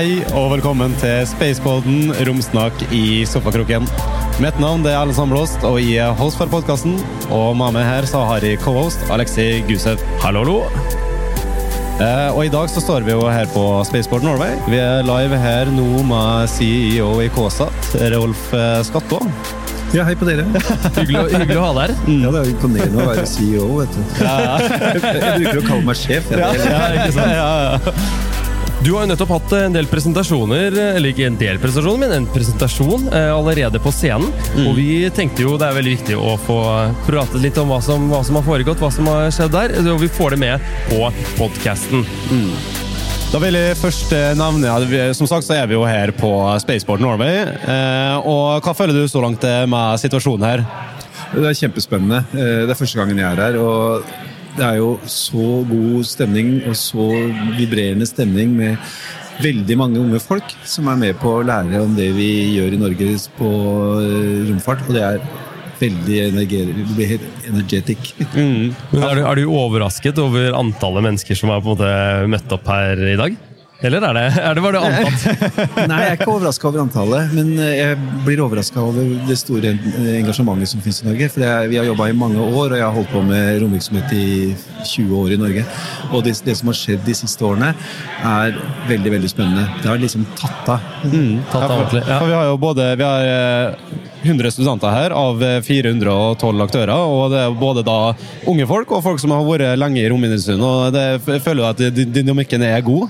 Hei og velkommen til Spacepoden, romsnakk i sofakroken. Mitt navn er Erlend Sandblåst, og jeg er host for podkasten. Og med meg her så har jeg co-host Alexei Gusev. Hallo, hallo. Eh, og i dag så står vi jo her på Spaceport Norway. Vi er live her nå med CEO i KSAT, Rolf eh, Skattå. Ja, hei på dere. Hyggelig, hyggelig å ha deg her. Ja, Det er jo imponerende å være CEO, vet du. Jeg bruker å kalle meg sjef. Jeg, det, Ja, ikke sant? Ja, ja. Du har jo nettopp hatt en del presentasjoner, eller ikke en del presentasjoner, men en presentasjon eh, allerede på scenen. Og vi tenkte jo det er veldig viktig å få pratet litt om hva som, hva som har foregått, hva som har skjedd der. Og vi får det med på podkasten. Da vil jeg først eh, nevne at vi, Som sagt så er vi jo her på Spaceport Norway. Eh, og hva føler du så langt eh, med situasjonen her? det er kjempespennende. Eh, Det er første gangen jeg er her. og det er jo så god stemning og så vibrerende stemning med veldig mange unge folk som er med på å lære om det vi gjør i Norge på eh, romfart. Og det er veldig energetic. energetic. Men er, du, er du overrasket over antallet mennesker som har på en måte møtt opp her i dag? Eller er det, er det var det antatt? Nei, jeg er ikke overraska over antallet, men eh, jeg blir overraska over det store eh, engasjementet som finnes i Norge. For er, vi har jobba i mange år, og jeg har holdt på med romvirksomhet i 20 år i Norge. Og det, det som har skjedd de siste årene, er veldig veldig spennende. Det har liksom tatt av. Tatt av ordentlig. For Ja. vi har jo både vi har eh, 100 studenter her av eh, 412 aktører. Og det er både da unge folk og folk som har vært lenge i romindustrien. Og det, jeg føler du at dynamikken er god.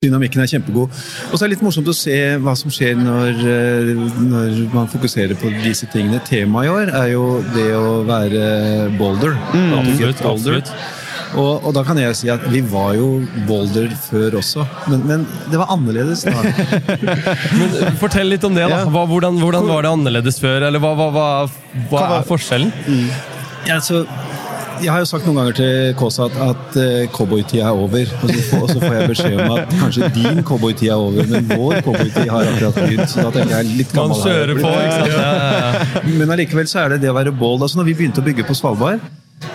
Dynamikken er kjempegod. Og så er det litt morsomt å se hva som skjer når, eh, når man fokuserer på disse tingene. Temaet i år er jo det å være boulder. absolutt, boulder. absolutt. Og, og da kan jeg si at vi var jo boulder før også, men, men det var annerledes da. Men eh, fortell litt om det. da. Hva, hvordan, hvordan var det annerledes før? Eller hva, hva, hva, hva er forskjellen? Ja, så, jeg har jo sagt noen ganger til Kåsa at, at uh, cowboytida er over. Og så, får, og så får jeg beskjed om at kanskje din cowboytid er over, men vår cowboytid har akkurat begynt. Så da tenker jeg litt gammel her. kjører på, ja. Men allikevel så er det det å være bold. Altså når vi begynte å bygge på Svalbard,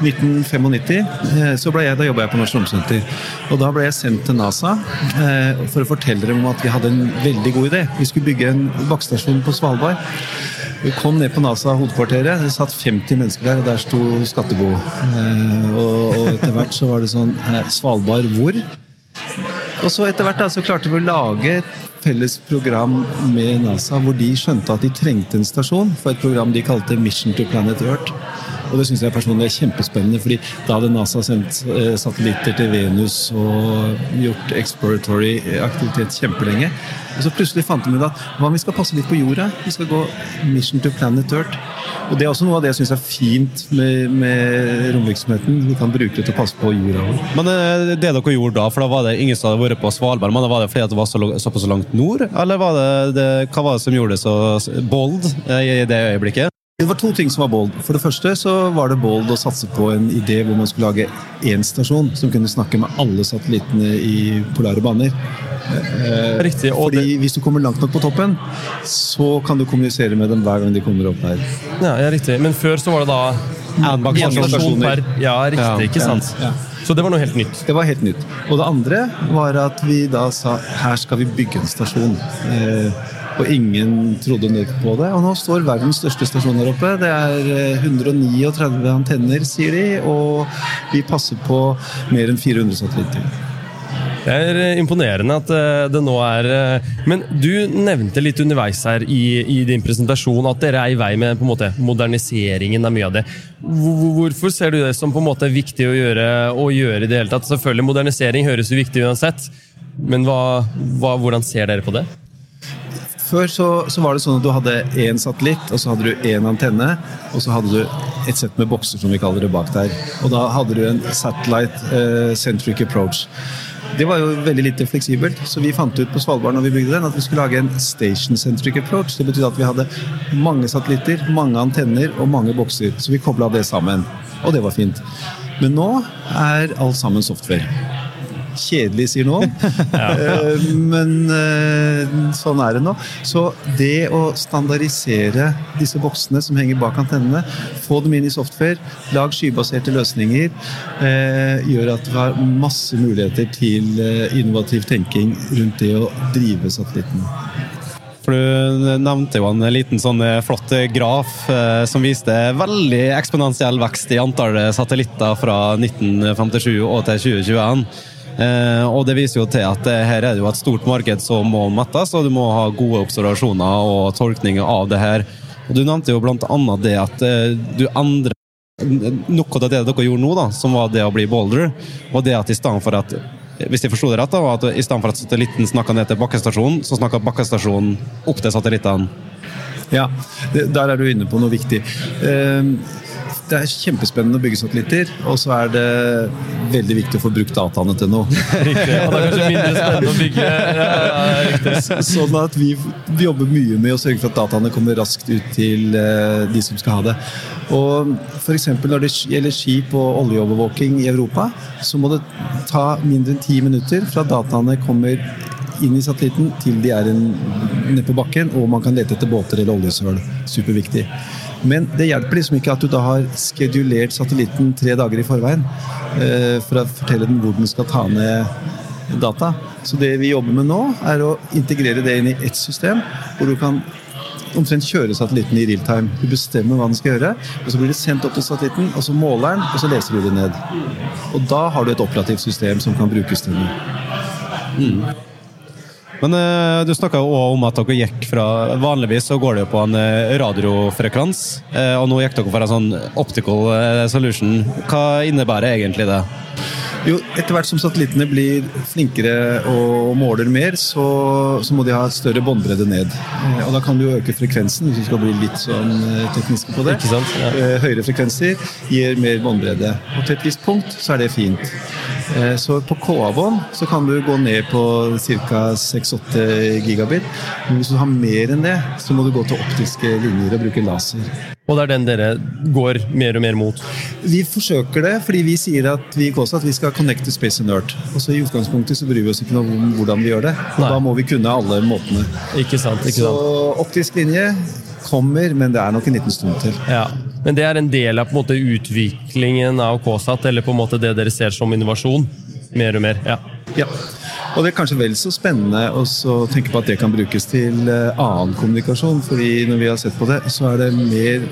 1995, eh, så ble jeg, da jobba jeg på Norsk Romsenter. Og da ble jeg sendt til NASA eh, for å fortelle dem om at vi hadde en veldig god idé. Vi skulle bygge en bakkestasjon på Svalbard. Vi kom ned på NASA-hovedkvarteret. Det satt 50 mennesker der, og der sto Skattebo. Eh, og, etter hvert så var det sånn Svalbard hvor? Og så etter hvert da, så klarte vi å lage et felles program med NASA hvor de skjønte at de trengte en stasjon for et program de kalte Mission to Planet Earth. Og det syns jeg personlig er kjempespennende, fordi da hadde NASA sendt eh, satellitter til Venus og gjort exploratory aktivitet kjempelenge. Og så plutselig fant de ut at hva om vi skal passe litt på jorda? Vi skal gå Mission to Planet Earth. Og det er også noe av det jeg syns er fint med, med romvirksomheten. Vi kan bruke det til å passe på jorda. Men eh, det dere gjorde da, for da var det ingen som hadde vært på Svalbard, men var det fordi det var så, såpass langt nord? Eller var det, det, hva var det som gjorde det så bold eh, i det øyeblikket? Det var to ting som var bold. For det første så var det bold å satse på en idé hvor man skulle lage én stasjon som kunne snakke med alle satellittene i polare baner. Eh, Riktig. Fordi det, hvis du kommer langt nok på toppen, så kan du kommunisere med dem hver gang de kommer opp her. ja, ja, riktig. Men før så var det da én stasjon per Ja, riktig. Ja, Ikke sant? ja. Så det var noe helt nytt. Det var helt nytt. Og det andre var at vi da sa her skal vi bygge en stasjon. Eh, og ingen trodde nødt på det. Og nå står verdens største stasjon der oppe. Det er eh, 139 antenner, sier de, og vi passer på mer enn 400 satellitter. Det er eh, imponerende at eh, det nå er eh, Men du nevnte litt underveis her i, i din presentasjon at dere er i vei med på en måte moderniseringen av mye av det. Hvorfor ser du det som på en måte viktig å gjøre, å gjøre i det hele tatt? Selvfølgelig, modernisering høres jo viktig uansett, men hva, hva, hvordan ser dere på det? Før så, så var det sånn at du hadde én satellitt, og så hadde du én antenne, og så hadde du et sett med bokser, som vi kaller det, bak der. Og da hadde du en satellite eh, approach. Det var jo veldig lite fleksibelt, så vi fant ut på Svalbard når vi bygde den, at vi skulle lage en station-centric approach. Det betydde at vi hadde mange satellitter, mange antenner og mange bokser. Så vi kobla det sammen, og det var fint. Men nå er alt sammen software. Kjedelig, sier noen. Eh, Men eh, sånn er det nå. Så det å standardisere disse boksene som henger bak antennene, få dem inn i software, lag skybaserte løsninger, eh, gjør at vi har masse muligheter til innovativ tenking rundt det å drive satellitten. For Du nevnte jo en liten sånn flott graf eh, som viste veldig eksponentiell vekst i antall satellitter fra 1957 og til 2021. Eh, og det viser jo til at eh, her er det jo et stort marked som må mettes, og du må ha gode observasjoner og tolkninger av det her. Og Du nevnte jo annet det at eh, du endrer noe av det dere gjorde nå, da, som var det å bli boulder, og det at i stedet for at hvis jeg forsto det rett, da, var at i stedet for at satellitten snakka ned til bakkestasjonen, så snakka bakkestasjonen opp til satellittene. Ja, der er du inne på noe viktig. Eh, Det er kjempespennende å bygge satellitter, og så er det veldig viktig å få brukt dataene til noe. Riktig. Og det er kanskje mindre spennende å bygge ja. Sånn at vi, vi jobber mye med å sørge for at dataene kommer raskt ut til uh, de som skal ha det. Og F.eks. når det gjelder skip og oljeovervåking i Europa, så må det ta mindre enn ti minutter fra dataene kommer inn i satellitten til de er nede på bakken, og man kan lete etter båter eller oljesøl. Superviktig. Men det hjelper liksom ikke at du da har skedulert satellitten tre dager i forveien eh, for å fortelle den hvor den skal ta ned data. Så det vi jobber med nå, er å integrere det inn i ett system, hvor du kan omtrent kjøre satellitten i real time. Du bestemmer hva den skal gjøre, og så blir det sendt opp til satellitten, og så måler den, og så leser du det ned. Og da har du et operativt system som kan brukes til noe. Men eh, du snakka jo også om at dere gikk fra Vanligvis så går det jo på en eh, radiofrekvens, eh, og nå gikk dere for en sånn optical solution. Hva innebærer egentlig det? Jo, etter hvert som satellittene blir flinkere og måler mer, så, så må de ha større båndbredde ned. Og da kan du jo øke frekvensen, hvis du skal bli litt sånn teknisk på det. Ikke sant, ja. Høyere frekvenser gir mer båndbredde. Og til et visst punkt så er det fint. Eh, Så på KA-bånd så kan du gå ned på ca. 6-8 gigabit. Men hvis du har mer enn det, så må du gå til optiske linjer og bruke laser. Og det er den dere går mer og mer mot. Vi forsøker det, fordi vi sier at vi også at vi skal connecte space and earth. Og så I utgangspunktet så bryr vi oss ikke noe om hvordan vi gjør det. Og da må vi kunne alle måtene. Ikke sant? ikke Så sant? optisk linje kommer, men det er nok en liten stund til. Ja. Men det er en del av på en måte utviklingen av KSAT, eller på en måte det dere ser som innovasjon? Mer og mer? Ja. Ja. Og det er kanskje vel så spennende å tenke på at det kan brukes til eh, annen kommunikasjon. fordi når vi har sett på det, så er det mer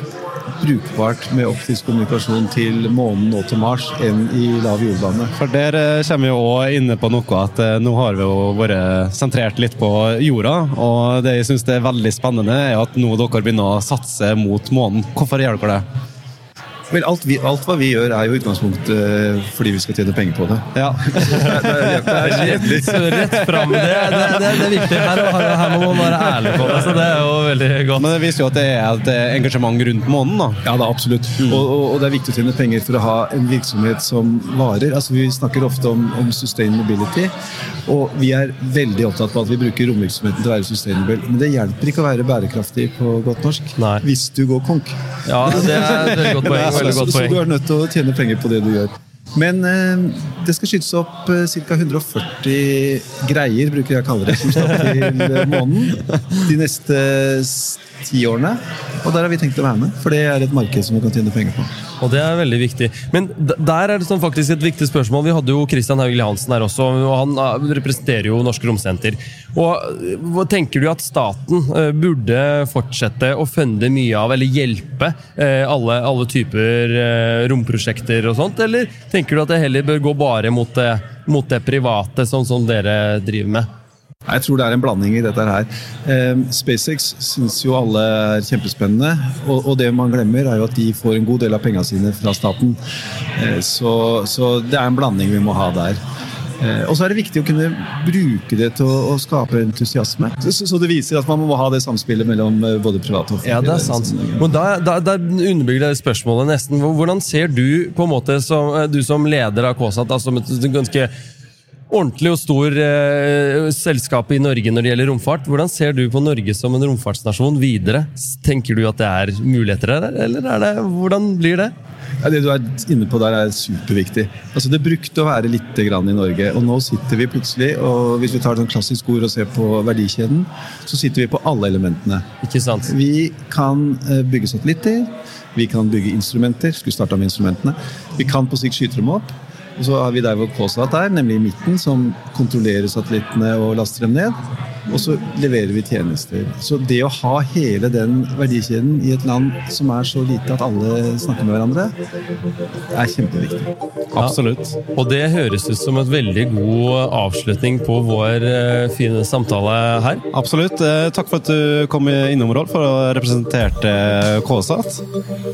brukbart med optisk kommunikasjon til månen og til Mars enn i lav jordbane. For der eh, kommer vi jo også inne på noe at eh, nå har vi jo vært sentrert litt på jorda. Og det jeg syns er veldig spennende, er at nå dere begynner å satse mot månen. Hvorfor gjør dere det? Vel, alt, vi, alt hva vi gjør, er jo i utgangspunktet eh, fordi vi skal tjene penger på det. Ja. Rett, rett fram. Det, det, det, det er viktig. Her, her, her må man være ærlig på det. Så det er jo veldig godt. Men det viser jo at det er et eh, engasjement rundt månen, da. Ja, da, absolutt. Og, og, og det er viktig å tjene penger for å ha en virksomhet som varer. Altså, vi snakker ofte om, om sustainability, og vi er veldig opptatt på at vi bruker romvirksomheten til å være sustainable. Men det hjelper ikke å være bærekraftig på godt norsk Nei. hvis du går konk. Ja, det er et veldig godt poeng. Veldig så, poeng. så du er nødt til å tjene penger på det du gjør. Men eh, det skal skytes opp eh, ca. 140 greier, bruker jeg å kalle det, som skal til måneden de neste ti årene. Og der har vi tenkt å være med, for det er et marked som vi kan tjene penger på. Og det er veldig viktig. Men der er det sånn faktisk et viktig spørsmål. Vi hadde jo Christian Haugli Hansen her også, og han eh, representerer jo Norsk Romsenter. Og eh, Tenker du at staten eh, burde fortsette å funde mye av, eller hjelpe eh, alle, alle typer romprosjekter og sånt, eller tenker du at det heller bør gå bare mot det, mot det private, sånn som dere driver med? Jeg tror det er en blanding i dette her. Eh, SpaceX syns jo alle er kjempespennende, og, det man glemmer, er jo at de får en god del av pengene sine fra staten. Eh, så, så det er en blanding vi må ha der. Eh, og så er det viktig å kunne bruke det til å, skape entusiasme. Så, så det viser at man må ha det samspillet mellom eh, både privat og offentlig. Ja, det er sant. Men da, da, da underbygger det spørsmålet nesten. Hvordan ser du på en måte som, du som leder av KSAT, altså som et ganske ordentlig og stor eh, selskap i Norge når det gjelder romfart. Hvordan ser du på Norge som en romfartsnasjon videre? Tenker du at det er muligheter der, eller er det, hvordan blir det? Ja, det du er inne på der, er superviktig. Altså, det brukte å være litt grann i Norge, og nå sitter vi plutselig og Hvis vi tar et klassisk ord og ser på verdikjeden, så sitter vi på alle elementene. Ikke sant? Vi kan eh, bygge satellitter, vi kan bygge instrumenter. Skulle starta med instrumentene. Vi kan på sikt skyte dem opp. Og så har vi der KSAT er, nemlig i midten, som kontrollerer satellittene og laster dem ned. Og så leverer vi tjenester. Så det å ha hele den verdikjeden i et land som er så lite at alle snakker med hverandre, er kjempeviktig. Absolutt. Og det høres ut som et veldig god avslutning på vår eh, fine samtale her. Absolutt. Eh, Takk for at du kom innom, Rolf, for å representere KSAT.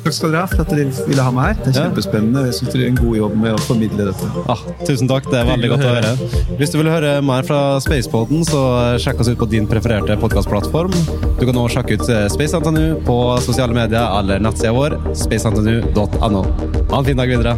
Takk skal dere ha for at dere ville ha meg her. Det er kjempespennende. Jeg syns dere gjør en god jobb med å formidle dette. Ah, tusen takk, det er veldig godt å høre. Hvis du vil høre mer fra Spacepoden, så sjekk oss ut på din prefererte podkastplattform. Du kan nå sjekke ut eh, Space NTNU på sosiale medier eller nettsida vår spacentnu.no. Ha en fin dag videre.